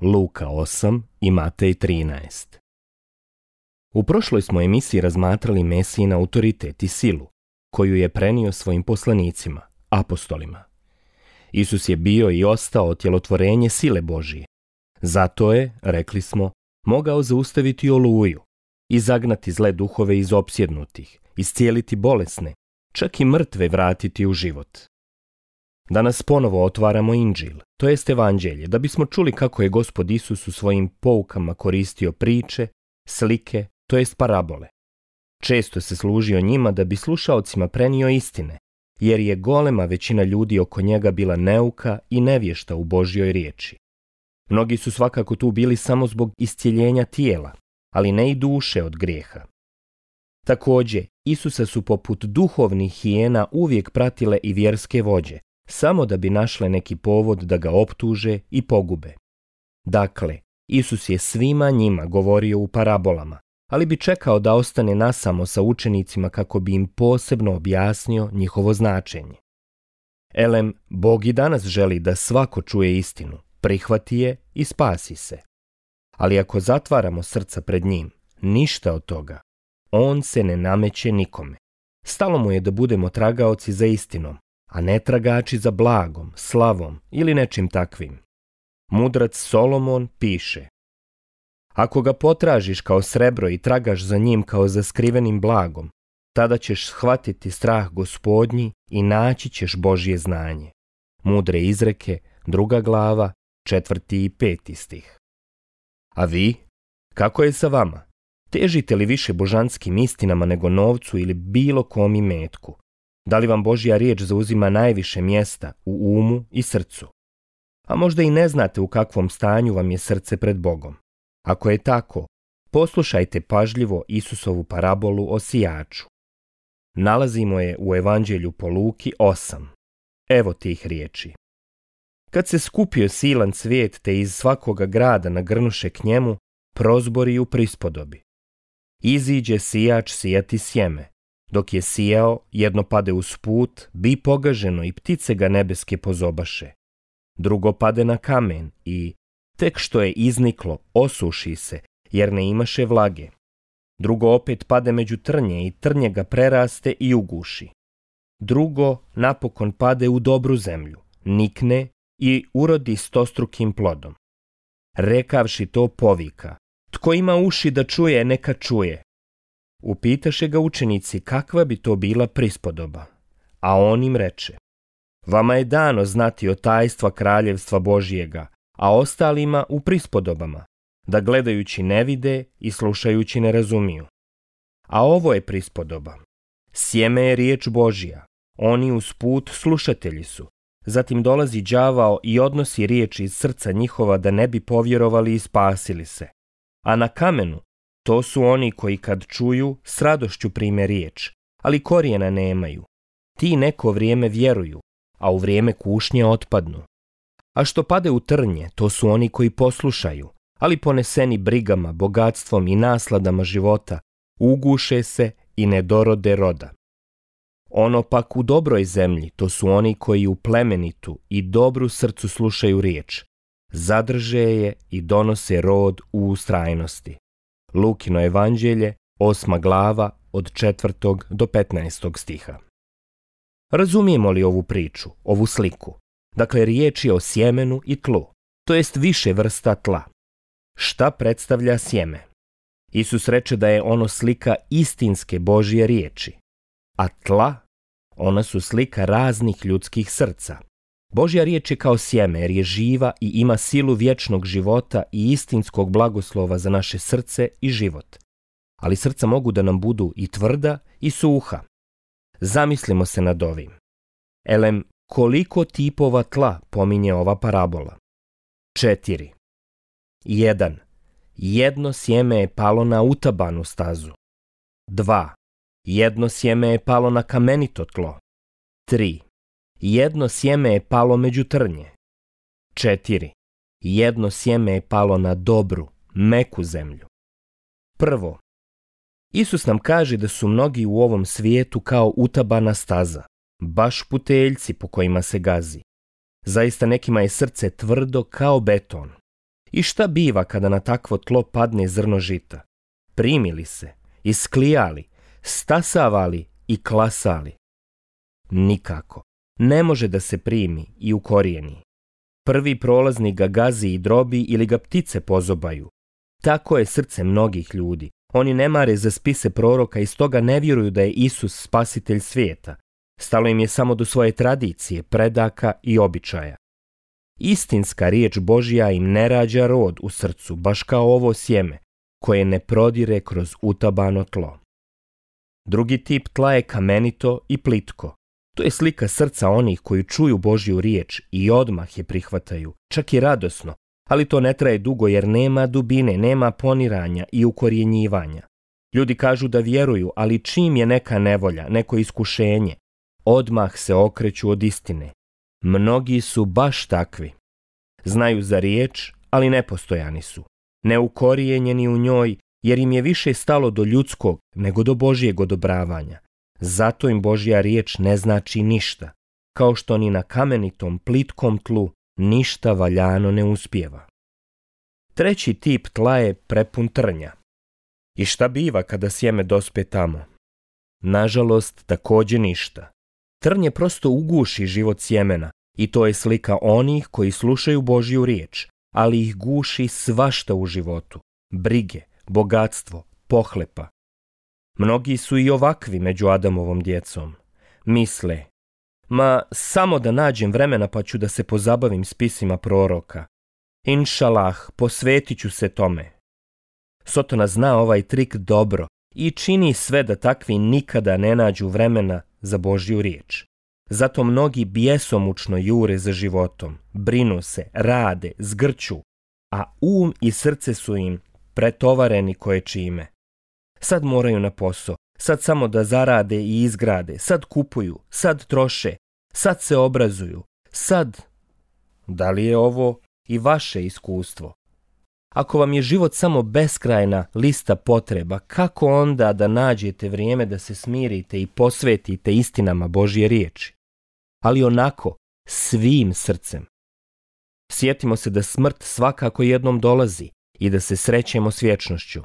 Luka 8 i Matej 13. U prošloj smo emisiji razmatrali Mesijin autoritet i silu, koju je prenio svojim poslanicima, apostolima. Isus je bio i ostao tjelotvorenje sile Božije. Zato je, rekli smo, mogao zaustaviti oluju, izagnati zle duhove iz opsjednutih, iscijeliti bolesne, čak i mrtve vratiti u život. Danas ponovo otvaramo Inđil, to jest evanđelje, da bismo čuli kako je gospod Isus u svojim poukama koristio priče, slike, to jest parabole. Često se služio njima da bi slušaocima prenio istine, jer je golema većina ljudi oko njega bila neuka i nevješta u Božjoj riječi. Mnogi su svakako tu bili samo zbog iscjeljenja tijela, ali ne i duše od grijeha. Također, Isusa su poput duhovnih hijena uvijek pratile i vjerske vođe, samo da bi našle neki povod da ga optuže i pogube. Dakle, Isus je svima njima govorio u parabolama, ali bi čekao da ostane nasamo sa učenicima kako bi im posebno objasnio njihovo značenje. Elem, Bog i danas želi da svako čuje istinu, prihvati je i spasi se. Ali ako zatvaramo srca pred njim, ništa od toga. On se ne nameće nikome. Stalo mu je da budemo tragaoci za istinom, a ne tragači za blagom, slavom ili nečim takvim. Mudrac Solomon piše Ako ga potražiš kao srebro i tragaš za njim kao za skrivenim blagom, tada ćeš shvatiti strah gospodnji i naći ćeš Božje znanje. Mudre izreke, druga glava, četvrti i peti stih. A vi? Kako je sa vama? Težite li više božanskim istinama nego novcu ili bilo kom metku? Da li vam Božja riječ zauzima najviše mjesta u umu i srcu? A možda i ne znate u kakvom stanju vam je srce pred Bogom. Ako je tako, poslušajte pažljivo Isusovu parabolu o sijaču. Nalazimo je u Evanđelju po Luki 8. Evo tih riječi. Kad se skupio silan svijet te iz svakoga grada nagrnuše k njemu, prozbori u prispodobi. Iziđe sijač sijati sjeme. Dok je sijao, jedno pade uz put, bi pogaženo i ptice ga nebeske pozobaše. Drugo pade na kamen i, tek što je izniklo, osuši se, jer ne imaše vlage. Drugo opet pade među trnje i trnje ga preraste i uguši. Drugo napokon pade u dobru zemlju, nikne i urodi stostrukim plodom. Rekavši to povika, tko ima uši da čuje, neka čuje upitaše ga učenici kakva bi to bila prispodoba, a on im reče, Vama je dano znati o tajstva kraljevstva Božijega, a ostalima u prispodobama, da gledajući ne vide i slušajući ne razumiju. A ovo je prispodoba. Sjeme je riječ Božija, oni uz put slušatelji su. Zatim dolazi đavao i odnosi riječi iz srca njihova da ne bi povjerovali i spasili se. A na kamenu to su oni koji kad čuju, s radošću prime riječ, ali korijena nemaju. Ti neko vrijeme vjeruju, a u vrijeme kušnje otpadnu. A što pade u trnje, to su oni koji poslušaju, ali poneseni brigama, bogatstvom i nasladama života, uguše se i ne dorode roda. Ono pak u dobroj zemlji, to su oni koji u plemenitu i dobru srcu slušaju riječ, zadrže je i donose rod u ustrajnosti. Lukino evanđelje, osma glava, od četvrtog do petnaestog stiha. Razumijemo li ovu priču, ovu sliku? Dakle, riječ je o sjemenu i tlu, to jest više vrsta tla. Šta predstavlja sjeme? Isus reče da je ono slika istinske Božje riječi, a tla, ona su slika raznih ljudskih srca, Božja riječ je kao sjeme jer je živa i ima silu vječnog života i istinskog blagoslova za naše srce i život. Ali srca mogu da nam budu i tvrda i suha. Zamislimo se nad ovim. Elem, koliko tipova tla pominje ova parabola? Četiri. Jedan. Jedno sjeme je palo na utabanu stazu. Dva. Jedno sjeme je palo na kamenito tlo. Tri jedno sjeme je palo među trnje. 4. Jedno sjeme je palo na dobru, meku zemlju. Prvo, Isus nam kaže da su mnogi u ovom svijetu kao utabana staza, baš puteljci po kojima se gazi. Zaista nekima je srce tvrdo kao beton. I šta biva kada na takvo tlo padne zrno žita? Primili se, isklijali, stasavali i klasali. Nikako ne može da se primi i ukorijeni. Prvi prolazni ga gazi i drobi ili ga ptice pozobaju. Tako je srce mnogih ljudi. Oni ne mare za spise proroka i stoga ne vjeruju da je Isus spasitelj svijeta. Stalo im je samo do svoje tradicije, predaka i običaja. Istinska riječ Božja im ne rađa rod u srcu, baš kao ovo sjeme, koje ne prodire kroz utabano tlo. Drugi tip tla je kamenito i plitko, to je slika srca onih koji čuju Božju riječ i odmah je prihvataju, čak i radosno, ali to ne traje dugo jer nema dubine, nema poniranja i ukorjenjivanja. Ljudi kažu da vjeruju, ali čim je neka nevolja, neko iskušenje, odmah se okreću od istine. Mnogi su baš takvi. Znaju za riječ, ali nepostojani su. Neukorijenjeni u njoj, jer im je više stalo do ljudskog nego do Božjeg odobravanja. Zato im Božja riječ ne znači ništa, kao što ni na kamenitom plitkom tlu ništa valjano ne uspjeva. Treći tip tla je prepun trnja. I šta biva kada sjeme dospe tamo? Nažalost, također ništa. Trnje prosto uguši život sjemena i to je slika onih koji slušaju Božju riječ, ali ih guši svašta u životu. Brige, bogatstvo, pohlepa, Mnogi su i ovakvi među Adamovom djecom. Misle, ma samo da nađem vremena pa ću da se pozabavim spisima proroka. Inšalah, posvetit ću se tome. Sotona zna ovaj trik dobro i čini sve da takvi nikada ne nađu vremena za Božju riječ. Zato mnogi bijesomučno jure za životom, brinu se, rade, zgrču, a um i srce su im pretovareni koje čime. Sad moraju na posao, sad samo da zarade i izgrade, sad kupuju, sad troše, sad se obrazuju, sad... Da li je ovo i vaše iskustvo? Ako vam je život samo beskrajna lista potreba, kako onda da nađete vrijeme da se smirite i posvetite istinama Božje riječi? Ali onako, svim srcem. Sjetimo se da smrt svakako jednom dolazi i da se srećemo s vječnošću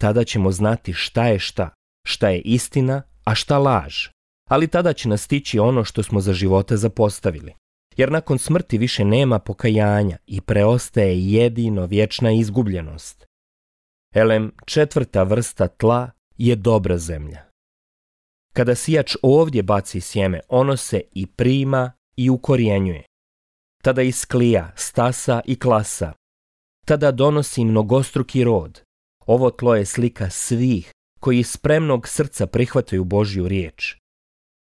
tada ćemo znati šta je šta, šta je istina, a šta laž. Ali tada će nas stići ono što smo za života zapostavili. Jer nakon smrti više nema pokajanja i preostaje jedino vječna izgubljenost. Elem, četvrta vrsta tla je dobra zemlja. Kada sijač ovdje baci sjeme, ono se i prima i ukorjenjuje. Tada isklija, stasa i klasa. Tada donosi mnogostruki rod. Ovo tlo je slika svih koji spremnog srca prihvataju Božju riječ.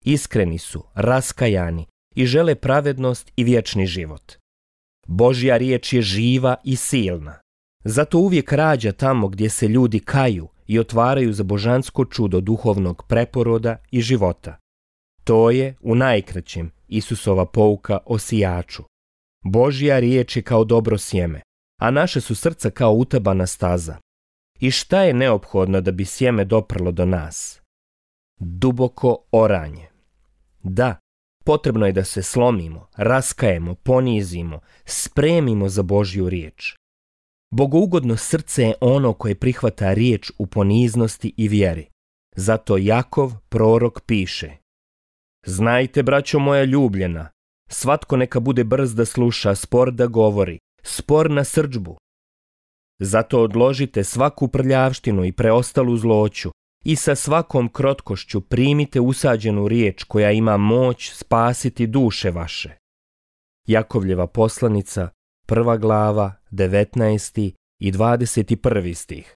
Iskreni su, raskajani i žele pravednost i vječni život. Božja riječ je živa i silna. Zato uvijek rađa tamo gdje se ljudi kaju i otvaraju za božansko čudo duhovnog preporoda i života. To je, u najkraćem, Isusova pouka o sijaču. Božja riječ je kao dobro sjeme, a naše su srca kao utabana staza. I šta je neophodno da bi sjeme doprlo do nas? Duboko oranje. Da, potrebno je da se slomimo, raskajemo, ponizimo, spremimo za Božju riječ. Bogougodno srce je ono koje prihvata riječ u poniznosti i vjeri. Zato Jakov, prorok, piše Znajte, braćo moja ljubljena, svatko neka bude brz da sluša, spor da govori, spor na srđbu, zato odložite svaku prljavštinu i preostalu zloću i sa svakom krotkošću primite usađenu riječ koja ima moć spasiti duše vaše. Jakovljeva poslanica, prva glava, 19. i 21. stih.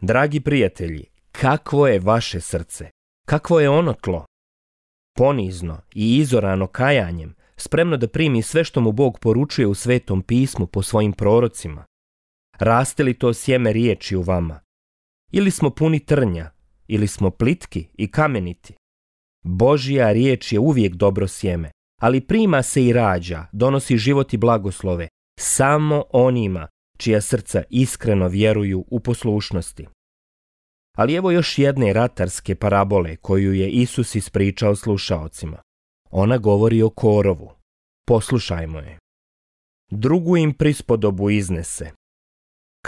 Dragi prijatelji, kakvo je vaše srce? Kakvo je ono tlo? Ponizno i izorano kajanjem, spremno da primi sve što mu Bog poručuje u svetom pismu po svojim prorocima raste li to sjeme riječi u vama? Ili smo puni trnja, ili smo plitki i kameniti? Božija riječ je uvijek dobro sjeme, ali prima se i rađa, donosi život i blagoslove, samo onima čija srca iskreno vjeruju u poslušnosti. Ali evo još jedne ratarske parabole koju je Isus ispričao slušaocima. Ona govori o korovu. Poslušajmo je. Drugu im prispodobu iznese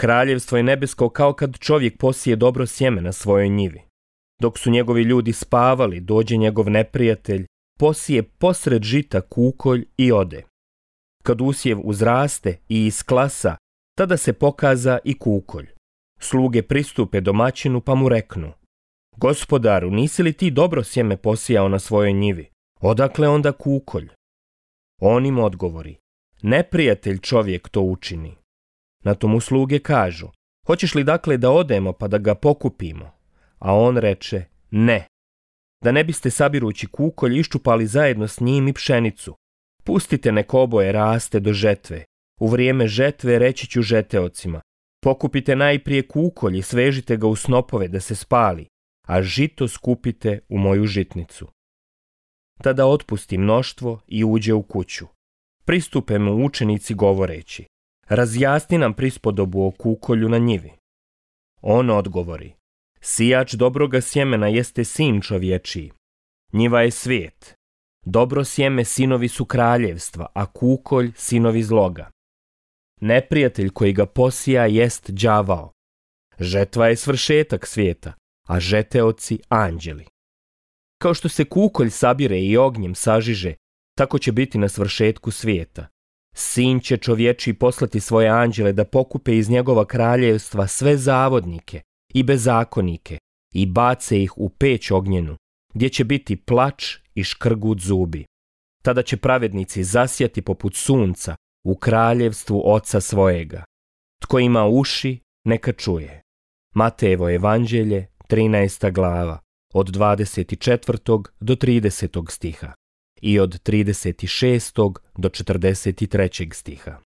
kraljevstvo je nebesko kao kad čovjek posije dobro sjeme na svojoj njivi. Dok su njegovi ljudi spavali, dođe njegov neprijatelj, posije posred žita kukolj i ode. Kad usjev uzraste i isklasa, tada se pokaza i kukolj. Sluge pristupe domaćinu pa mu reknu Gospodaru, nisi li ti dobro sjeme posijao na svojoj njivi? Odakle onda kukolj? On im odgovori Neprijatelj čovjek to učini. Na to usluge kažu, hoćeš li dakle da odemo pa da ga pokupimo? A on reče, ne. Da ne biste sabirući kukolj iščupali zajedno s njim i pšenicu. Pustite nek oboje raste do žetve. U vrijeme žetve reći ću žeteocima. Pokupite najprije kukolj i svežite ga u snopove da se spali, a žito skupite u moju žitnicu. Tada otpusti mnoštvo i uđe u kuću. Pristupe mu učenici govoreći, razjasni nam prispodobu o kukolju na njivi. On odgovori, sijač dobroga sjemena jeste sin čovječiji. Njiva je svijet. Dobro sjeme sinovi su kraljevstva, a kukolj sinovi zloga. Neprijatelj koji ga posija jest đavao. Žetva je svršetak svijeta, a žeteoci anđeli. Kao što se kukolj sabire i ognjem sažiže, tako će biti na svršetku svijeta. Sin će čovječi poslati svoje anđele da pokupe iz njegova kraljevstva sve zavodnike i bezakonike i bace ih u peć ognjenu, gdje će biti plač i škrgut zubi. Tada će pravednici zasjati poput sunca u kraljevstvu oca svojega. Tko ima uši, neka čuje. Matejevo evanđelje, 13. glava, od 24. do 30. stiha i od 36. do 43. stiha.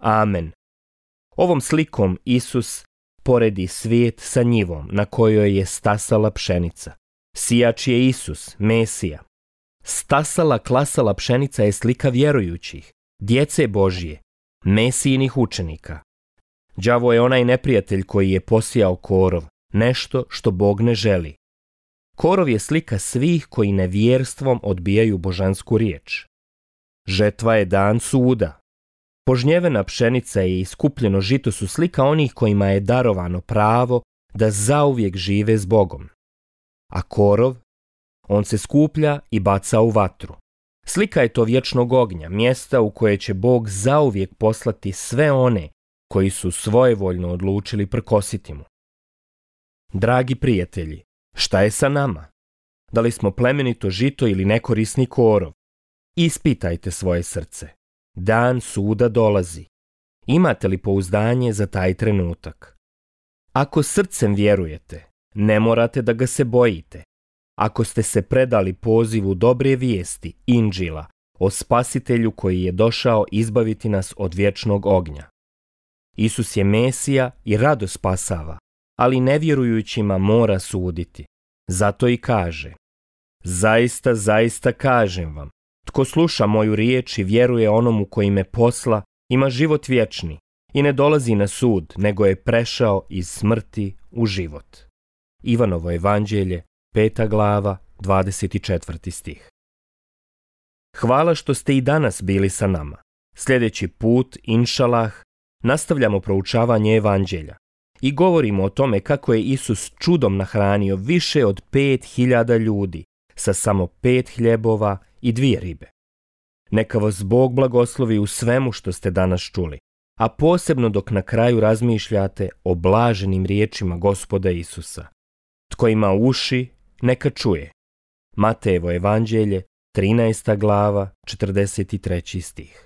Amen. Ovom slikom Isus poredi svijet sa njivom na kojoj je stasala pšenica. Sijač je Isus, Mesija. Stasala klasala pšenica je slika vjerujućih, djece Božije, Mesijinih učenika. Đavo je onaj neprijatelj koji je posijao korov, nešto što Bog ne želi. Korov je slika svih koji nevjerstvom odbijaju božansku riječ. Žetva je dan suda. Požnjevena pšenica i iskupljeno žito su slika onih kojima je darovano pravo da zauvijek žive s Bogom. A korov, on se skuplja i baca u vatru. Slika je to vječnog ognja, mjesta u koje će Bog zauvijek poslati sve one koji su svojevoljno odlučili prkositi mu. Dragi prijatelji, Šta je sa nama? Da li smo plemenito žito ili nekorisni korov? Ispitajte svoje srce. Dan suda dolazi. Imate li pouzdanje za taj trenutak? Ako srcem vjerujete, ne morate da ga se bojite. Ako ste se predali pozivu dobre vijesti, Inđila, o spasitelju koji je došao izbaviti nas od vječnog ognja. Isus je Mesija i rado spasava, ali nevjerujućima mora suditi. Zato i kaže, zaista, zaista kažem vam, tko sluša moju riječ i vjeruje onomu koji me posla, ima život vječni i ne dolazi na sud, nego je prešao iz smrti u život. Ivanovo evanđelje, peta glava, 24. stih. Hvala što ste i danas bili sa nama. Sljedeći put, inšalah, nastavljamo proučavanje evanđelja i govorimo o tome kako je Isus čudom nahranio više od hiljada ljudi sa samo pet hljebova i dvije ribe. Neka vas Bog blagoslovi u svemu što ste danas čuli, a posebno dok na kraju razmišljate o blaženim riječima gospoda Isusa. Tko ima uši, neka čuje. Matejevo evanđelje, 13. glava, 43. stih.